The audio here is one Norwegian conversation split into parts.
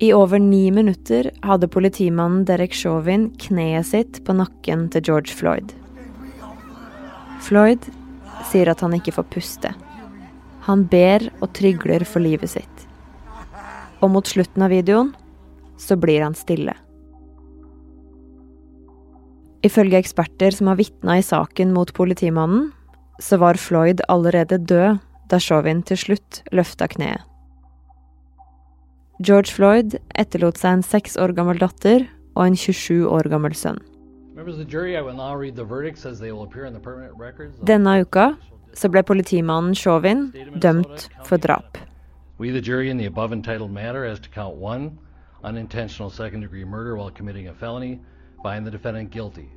I over ni minutter hadde politimannen Derek Chauvin kneet sitt på nakken til George Floyd. Floyd sier at han ikke får puste. Han ber og trygler for livet sitt. Og mot slutten av videoen så blir han stille. Ifølge eksperter som har vitna i saken mot politimannen, så var Floyd allerede død da Chauvin til slutt løfta kneet. George Floyd etterlot seg en seks år gammel datter og en 27 år gammel sønn. Denne uka så ble politimannen Chauvin dømt for drap. We, the jury, in the above entitled matter as to count one, unintentional second degree murder while committing a felony, find the defendant guilty.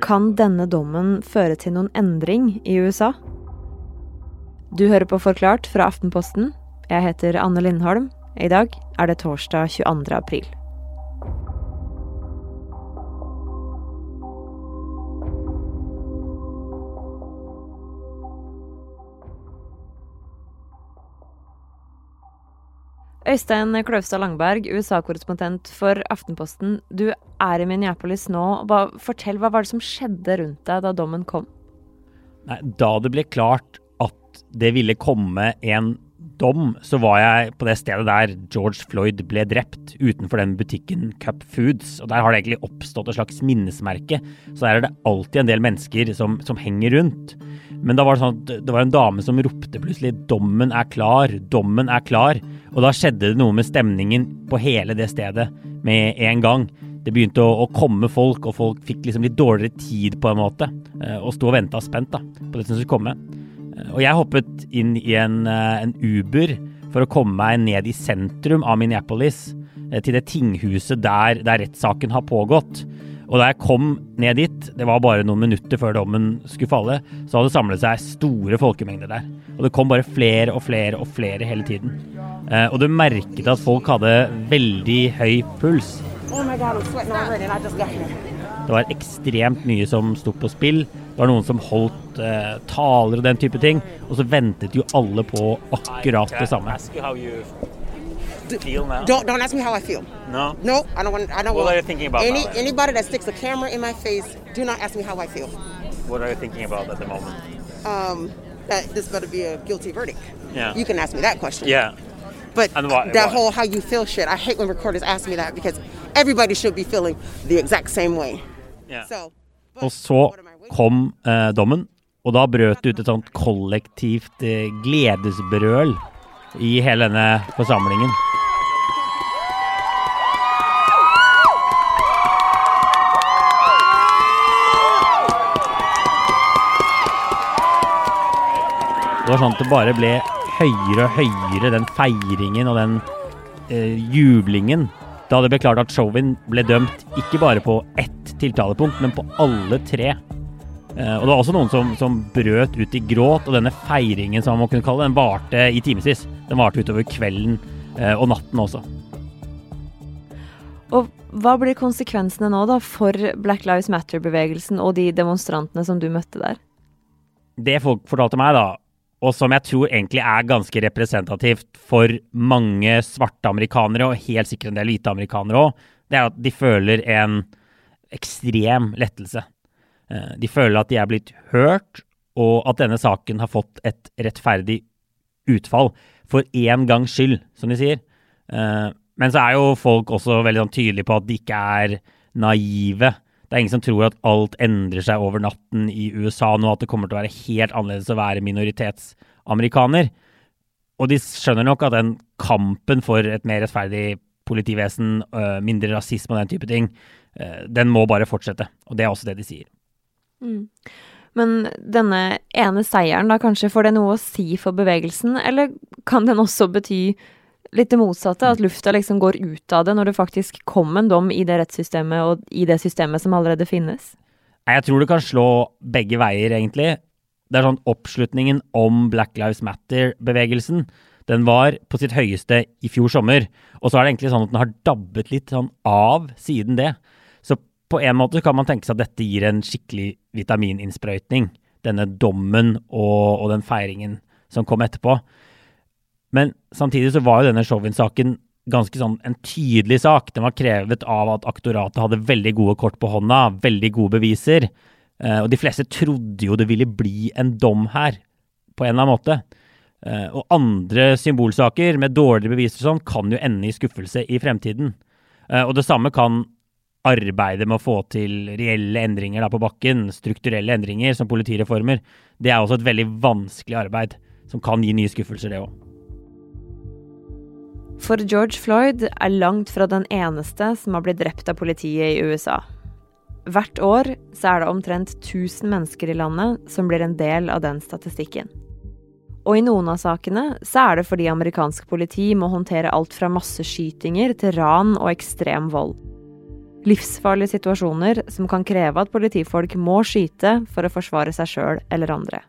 Kan denne dommen føre til noen endring i USA? Du hører på Forklart fra Aftenposten. Jeg heter Anne Lindholm. I dag er det torsdag 22. april. Øystein Kløvstad Langberg, USA-korrespondent for Aftenposten. Du er i Minneapolis nå. Hva, fortell, hva var det som skjedde rundt deg da dommen kom? Nei, da det ble klart at det ville komme en dom, så var jeg på det stedet der George Floyd ble drept, utenfor den butikken Cup Foods. Og der har det egentlig oppstått et slags minnesmerke. Så der er det alltid en del mennesker som, som henger rundt. Men da var det sånn at det var en dame som ropte plutselig 'dommen er klar', 'dommen er klar'. Og da skjedde det noe med stemningen på hele det stedet med en gang. Det begynte å, å komme folk, og folk fikk liksom litt dårligere tid på en måte. Eh, og sto og venta spent da, på det som skulle komme. Og jeg hoppet inn i en, eh, en, Uber for å komme meg ned i sentrum av Minneapolis, eh, til det tinghuset der, der rettssaken har pågått. Og da jeg kom ned dit, det var bare noen minutter før dommen skulle falle, så hadde det samlet seg store folkemengder der. Og det kom bare flere og flere og flere hele tiden. Eh, og du merket at folk hadde veldig høy puls. Oh my God, I'm sweating already, and I just got here. Det var ekstremt mye som sto på spill. Det var noen som holdt eh, taler og den type ting. Og så ventet jo alle på akkurat det samme. Don't, don't ask me how I feel. No. No, I don't want. I don't what want. are you thinking about? Any, anybody that sticks a camera in my face, do not ask me how I feel. What are you thinking about at the moment? Um, that this better be a guilty verdict. Yeah. You can ask me that question. Yeah. But what, that what? whole how you feel shit, I hate when reporters ask me that because everybody should be feeling the exact same way. Og så kom eh, dommen, og da brøt det ut et sånt kollektivt eh, gledesbrøl i hele denne forsamlingen. Det var sånn at det bare ble høyere og høyere, den feiringen og den eh, jublingen da det ble klart at Chauvin ble dømt ikke bare på tiltalepunkt, men på alle tre. Uh, og det var også noen som, som, brøt ut i gråt, og denne feiringen som man kunne kalle det, den varte i timevis. Den varte utover kvelden uh, og natten også. Og hva blir konsekvensene nå da for Black Lives Matter-bevegelsen og de demonstrantene som du møtte der? Det folk fortalte meg, da, og som jeg tror egentlig er ganske representativt for mange svarte amerikanere, og helt sikkert en del hvite amerikanere òg, det er at de føler en ekstrem lettelse. Eh, de føler at de er blitt hørt, og at denne saken har fått et rettferdig utfall. For én gangs skyld, som de sier. Eh, men så er jo folk også veldig sånn tydelige på at de ikke er naive det er ingen som tror at alt endrer seg over natten i USA nå, at det kommer til å være helt annerledes å være minoritetsamerikaner. Og de skjønner nok at den kampen for et mer rettferdig politivesen, øh, mindre rasisme og den type ting, den må bare fortsette. Og det er også det de sier. Mm. Men denne ene seieren, da kanskje, får det noe å si for bevegelsen, eller kan den også bety litt det motsatte, at lufta liksom går ut av det når det faktisk kom en dom i det rettssystemet og i det systemet som allerede finnes? Jeg tror det kan slå begge veier, egentlig. Det er sånn Oppslutningen om Black Lives Matter-bevegelsen den var på sitt høyeste i fjor sommer. Og så er det egentlig sånn at den har dabbet litt sånn av siden det. På en måte kan man tenke seg at dette gir en skikkelig vitamininnsprøytning. Denne dommen og, og den feiringen som kom etterpå. Men samtidig så var jo denne Chauvin-saken ganske sånn en tydelig sak. Den var krevet av at aktoratet hadde veldig gode kort på hånda, veldig gode beviser. Eh, og de fleste trodde jo det ville bli en dom her, på en eller annen måte. Eh, og andre symbolsaker med dårligere beviser sånn, kan jo ende i skuffelse i fremtiden. Eh, og det samme kan arbeidet med å få til reelle endringer da på bakken, strukturelle endringer som politireformer, det er også et veldig vanskelig arbeid som kan gi nye skuffelser, det òg. For George Floyd er langt fra den eneste som har blitt drept av politiet i USA. Hvert år så er det omtrent 1000 mennesker i landet som blir en del av den statistikken. Og i noen av sakene så er det fordi amerikansk politi må håndtere alt fra masseskytinger til ran og ekstrem vold. Livsfarlige situasjoner som kan kreve at politifolk må skyte for å forsvare seg sjøl eller andre.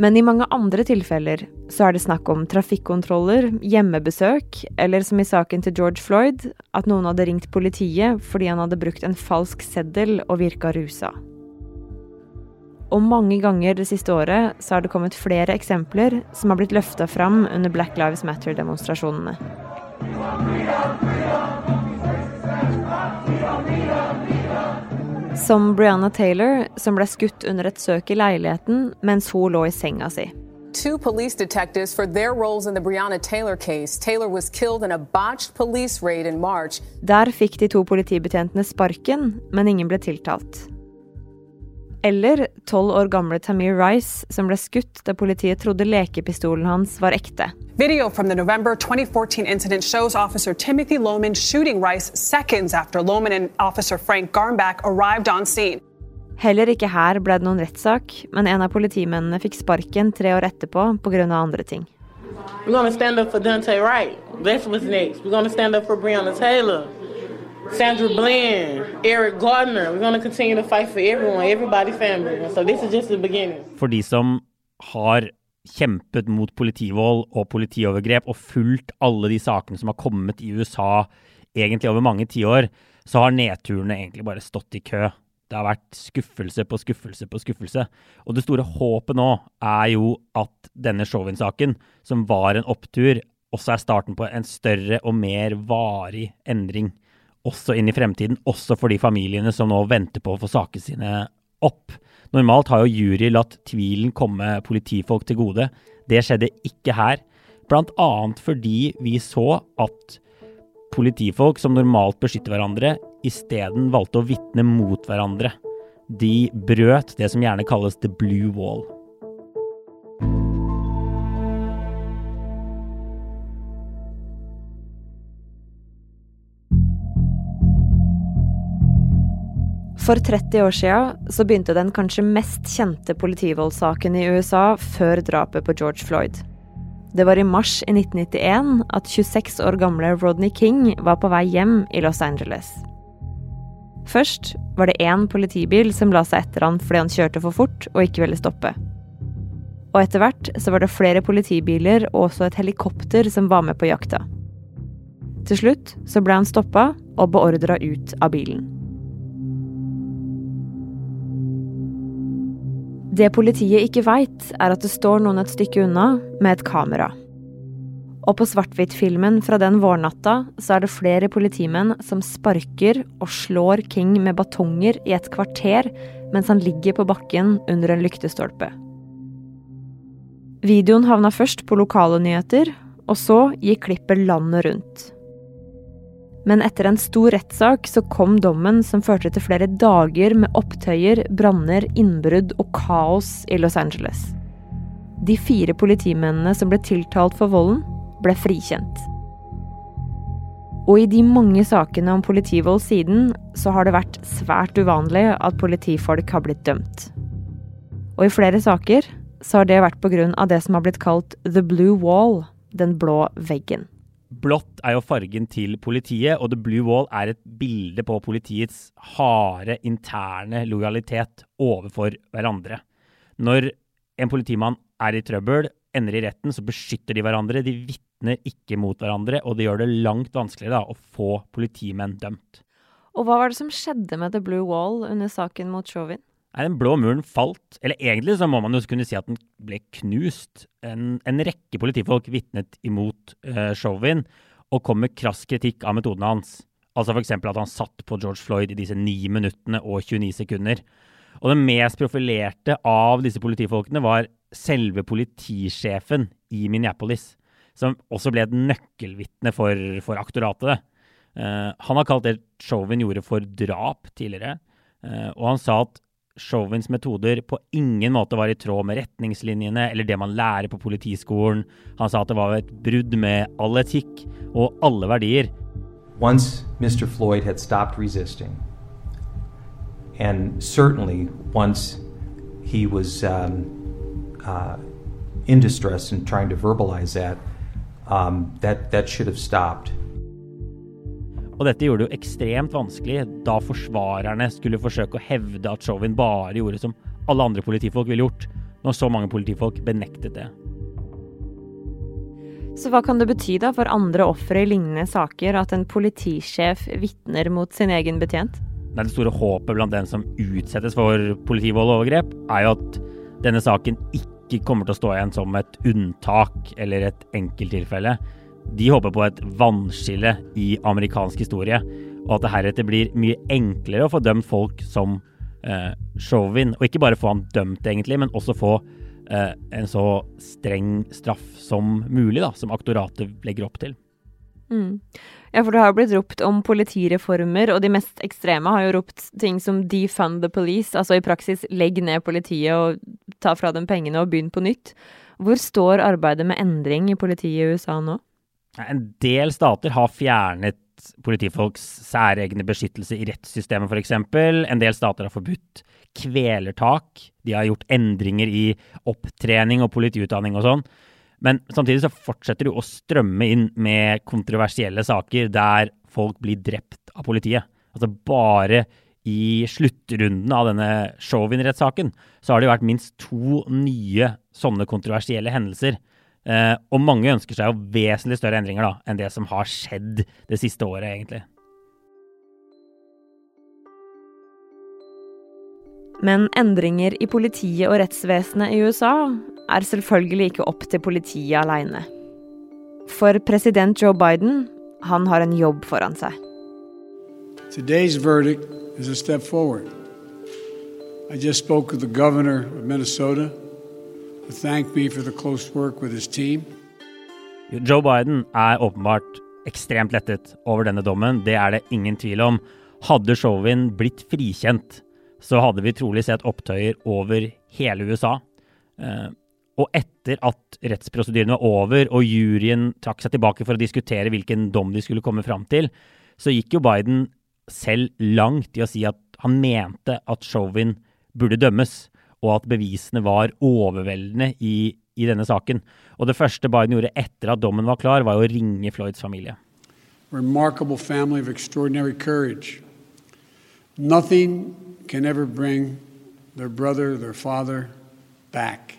Men i mange andre tilfeller så er det snakk om trafikkontroller, hjemmebesøk, eller som i saken til George Floyd, at noen hadde ringt politiet fordi han hadde brukt en falsk seddel og virka rusa. Og mange ganger det siste året så har det kommet flere eksempler som har blitt løfta fram under Black Lives Matter-demonstrasjonene. Som Brianna Taylor, som ble skutt under et søk i leiligheten mens hun lå i senga si. Two police detectives for their roles in the Breonna Taylor case. Taylor was killed in a botched police raid in March. Der fikk de to politibetjentene sparken, men ingen ble tiltalt. Eller tolv år gamle Tamir Rice, som ble skutt da politiet trodde lekepistolen hans var ekte. Video from the November 2014 incident shows Officer Timothy Lohman shooting Rice seconds after Lohman and Officer Frank Garnback arrived on scene. Heller ikke her ble det noen rettssak, men en av politimennene fikk sparken tre år etterpå pga. andre ting. We're gonna stand up for Dante Wright. That's what's next. We're gonna stand up for Breonna Taylor. Sandra Bland, Eric Gardner. We're going continue to fight for everyone, everybody's family. So this is just the beginning. For de som har kjempet mot politivold og politiovergrep og fulgt alle de sakene som har kommet i USA egentlig over mange tiår, så har nedturene egentlig bare stått i kø. Det har vært skuffelse på skuffelse på skuffelse. Og det store håpet nå er jo at denne Chauvin-saken, som var en opptur, også er starten på en større og mer varig endring også inn i fremtiden, også for de familiene som nå venter på å få sakene sine opp. Normalt har jo jury latt tvilen komme politifolk til gode. Det skjedde ikke her. Annet fordi vi så at politifolk som normalt beskytter hverandre, isteden valgte å vitne mot hverandre. De brøt det som gjerne kalles the blue wall. For 30 år siden så begynte den kanskje mest kjente politivoldssaken i USA før drapet på George Floyd. Det var i mars i 1991 at 26 år gamle Rodney King var på vei hjem i Los Angeles. Først var det én politibil som la seg etter han fordi han kjørte for fort og ikke ville stoppe. Og etter hvert så var det flere politibiler og også et helikopter som var med på jakta. Til slutt så ble han stoppa og beordra ut av bilen. Det politiet ikke veit, er at det står noen et stykke unna med et kamera. Og på svart-hvitt-filmen fra den vårnatta så er det flere politimenn som sparker og slår King med batonger i et kvarter mens han ligger på bakken under en lyktestolpe. Videoen havna først på lokale nyheter, og så gikk klippet landet rundt. Men etter en stor rettssak så kom dommen som førte til flere dager med opptøyer, branner, innbrudd og kaos i Los Angeles. De fire politimennene som ble tiltalt for volden, ble frikjent. Og i de mange sakene om politivold siden, så har det vært svært uvanlig at politifolk har blitt dømt. Og i flere saker så har det vært på grunn av det som har blitt kalt the blue wall, den blå veggen. Blått er jo fargen til politiet, og The Blue Wall er et bilde på politiets harde interne lojalitet overfor hverandre. Når en politimann er i trøbbel, ender i retten, så beskytter de hverandre. De vitner ikke mot hverandre, og det gjør det langt vanskeligere da, å få politimenn dømt. Og hva var det som skjedde med The Blue Wall under saken mot Chauvin? Den blå muren falt, eller egentlig så må man jo kunne si at den ble knust. En, en rekke politifolk vitnet imot uh, Chauvin og kom med krass kritikk av metoden hans. Altså f.eks. at han satt på George Floyd i disse 9 minuttene og 29 sekunder. Og den mest profilerte av disse politifolkene var selve politisjefen i Minneapolis, som også ble et nøkkelvitne for, for aktoratet. Uh, han har kalt det Chauvin gjorde for drap tidligere, uh, og han sa at Chauvins metoder på ingen måte var i tråd med retningslinjene eller det man lærer på politiskolen. Han sa at det var et brudd med all etikk og alle verdier. Once Mr. Floyd had stopped resisting, and certainly once he was um, uh, in distress and trying to verbalize that, um, that, that should have stopped. Og dette gjorde det jo ekstremt vanskelig da forsvarerne skulle forsøke å hevde at Chauvin bare gjorde som alle andre politifolk ville gjort, når så mange politifolk benektet det. Så hva kan det bety da for andre ofre i lignende saker at en politisjef vitner mot sin egen betjent? Det store håpet blant den som utsettes for politivold og overgrep, er jo at denne saken ikke kommer til å stå igjen som et unntak eller et enkelttilfelle. De håper på et vannskille i amerikansk historie, og at det heretter blir mye enklere å få dømt folk som eh, Chauvin. Og ikke bare få han dømt, egentlig, men også få eh, en så streng straff som mulig, da, som aktoratet legger opp til. Mm. Ja, for det har jo blitt ropt om politireformer, og de mest ekstreme har jo ropt ting som defund the police, altså i praksis legg ned politiet og ta fra dem pengene og begynn på nytt. Hvor står arbeidet med endring i politiet i USA nå? En del stater har fjernet politifolks særegne beskyttelse i rettssystemet, f.eks. En del stater har forbudt kvelertak. De har gjort endringer i opptrening og politiutdanning og sånn. Men samtidig så fortsetter det å strømme inn med kontroversielle saker der folk blir drept av politiet. Altså bare i sluttrunden av denne Chauvin-rettssaken så har det jo vært minst to nye sånne kontroversielle hendelser Eh, og mange ønsker seg jo vesentlig større endringer da, enn det som har skjedd det siste året, egentlig. Men endringer i politiet og rettsvesenet i USA er selvfølgelig ikke opp til politiet aleine. For president Joe Biden, han har en jobb foran seg. Today's verdict is a step forward. I just spoke with the governor of Minnesota Joe Biden er åpenbart ekstremt lettet over denne dommen, det er det ingen tvil om. Hadde Chauvin blitt frikjent, så hadde vi trolig sett opptøyer over hele USA. Eh, og etter at rettsprosedyren var over og juryen trakk seg tilbake for å diskutere hvilken dom de skulle komme fram til, så gikk jo Biden selv langt i å si at han mente at Chauvin burde dømmes og at bevisene var overveldende i, i, denne saken. Og det første Biden gjorde etter at dommen var klar, var å ringe Floyds familie. Remarkable family of extraordinary courage. Nothing can ever bring their brother, their father back.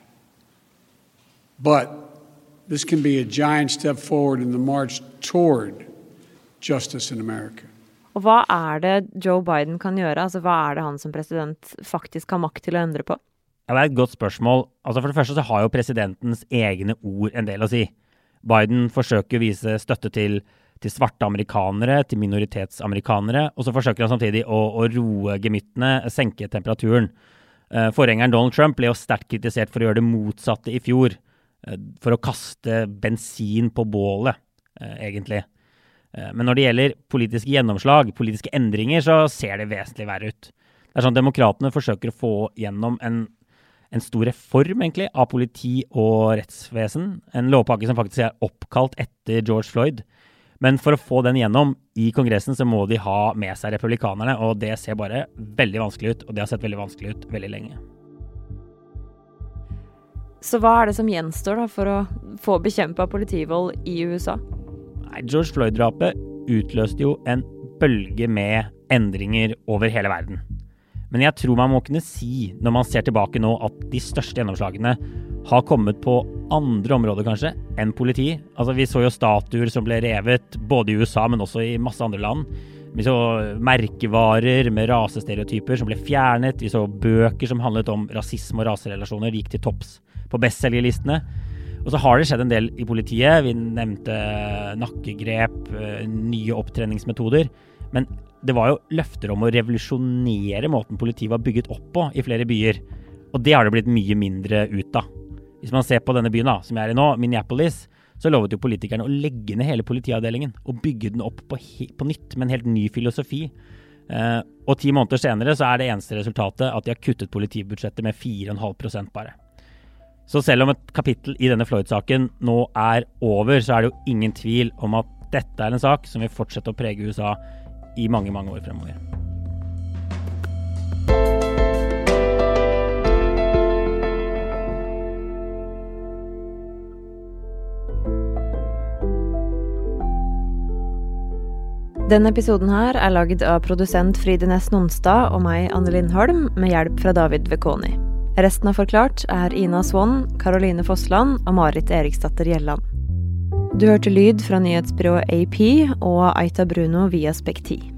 But this can be a giant step forward in the march toward justice in America. Og hva er det Joe Biden kan gjøre? Altså, hva er det han som president faktisk har makt til å endre på? Ja, Det er et godt spørsmål. Altså For det første så har jo presidentens egne ord en del å si. Biden forsøker å vise støtte til, til svarte amerikanere, til minoritetsamerikanere, og så forsøker han samtidig å, å roe gemyttene, senke temperaturen. Uh, forgjengeren Donald Trump ble jo sterkt kritisert for å gjøre det motsatte i fjor. Uh, for å kaste bensin på bålet, uh, egentlig. Men når det gjelder politiske gjennomslag, politiske endringer, så ser det vesentlig verre ut. Det er sånn Demokratene forsøker å få gjennom en en stor reform egentlig, av politi og rettsvesen. En lovpakke som faktisk er oppkalt etter George Floyd. Men for å få den gjennom i Kongressen, så må de ha med seg republikanerne. Og det ser bare veldig vanskelig ut, og det har sett veldig vanskelig ut veldig lenge. Så hva er det som gjenstår da for å få bekjempa politivold i USA? Nei, George Floyd-drapet utløste jo en bølge med endringer over hele verden. Men jeg tror man må kunne si, når man ser tilbake nå, at de største gjennomslagene har kommet på andre områder, kanskje, enn politi. Altså, vi så jo statuer som ble revet, både i USA, men også i masse andre land. Vi så merkevarer med rasestereotyper som ble fjernet. Vi så bøker som handlet om rasisme og raserelasjoner, gikk til topps på bestselgerlistene. Og så har det skjedd en del i politiet. Vi nevnte nakkegrep, eh, nye opptreningsmetoder. Men det var jo løfter om å revolusjonere måten politiet var bygget opp på i flere byer. Og det har det blitt mye mindre ut av. Hvis man ser på denne byen da, som jeg er i nå, Minneapolis, så lovet jo politikerne å legge ned hele politiavdelingen og bygge den opp på, på nytt med en helt ny filosofi. Eh, og ti måneder senere så er det eneste resultatet at de har kuttet politibudsjettet med 4,5 bare. Så selv om et kapittel i denne Floyd-saken nå er over, så er det jo ingen tvil om at dette er en sak som vil fortsette å prege USA i mange, mange år fremover. Denne episoden her er lagd av produsent Fride Næss Nonstad og meg, Anne Lindholm, med hjelp fra David Vekoni. Resten av Forklart er Ina Swann, Caroline Fossland og Marit Eriksdatter Gjelland. Du hørte lyd fra nyhetsbyrået AP og Aita Bruno via Spekti.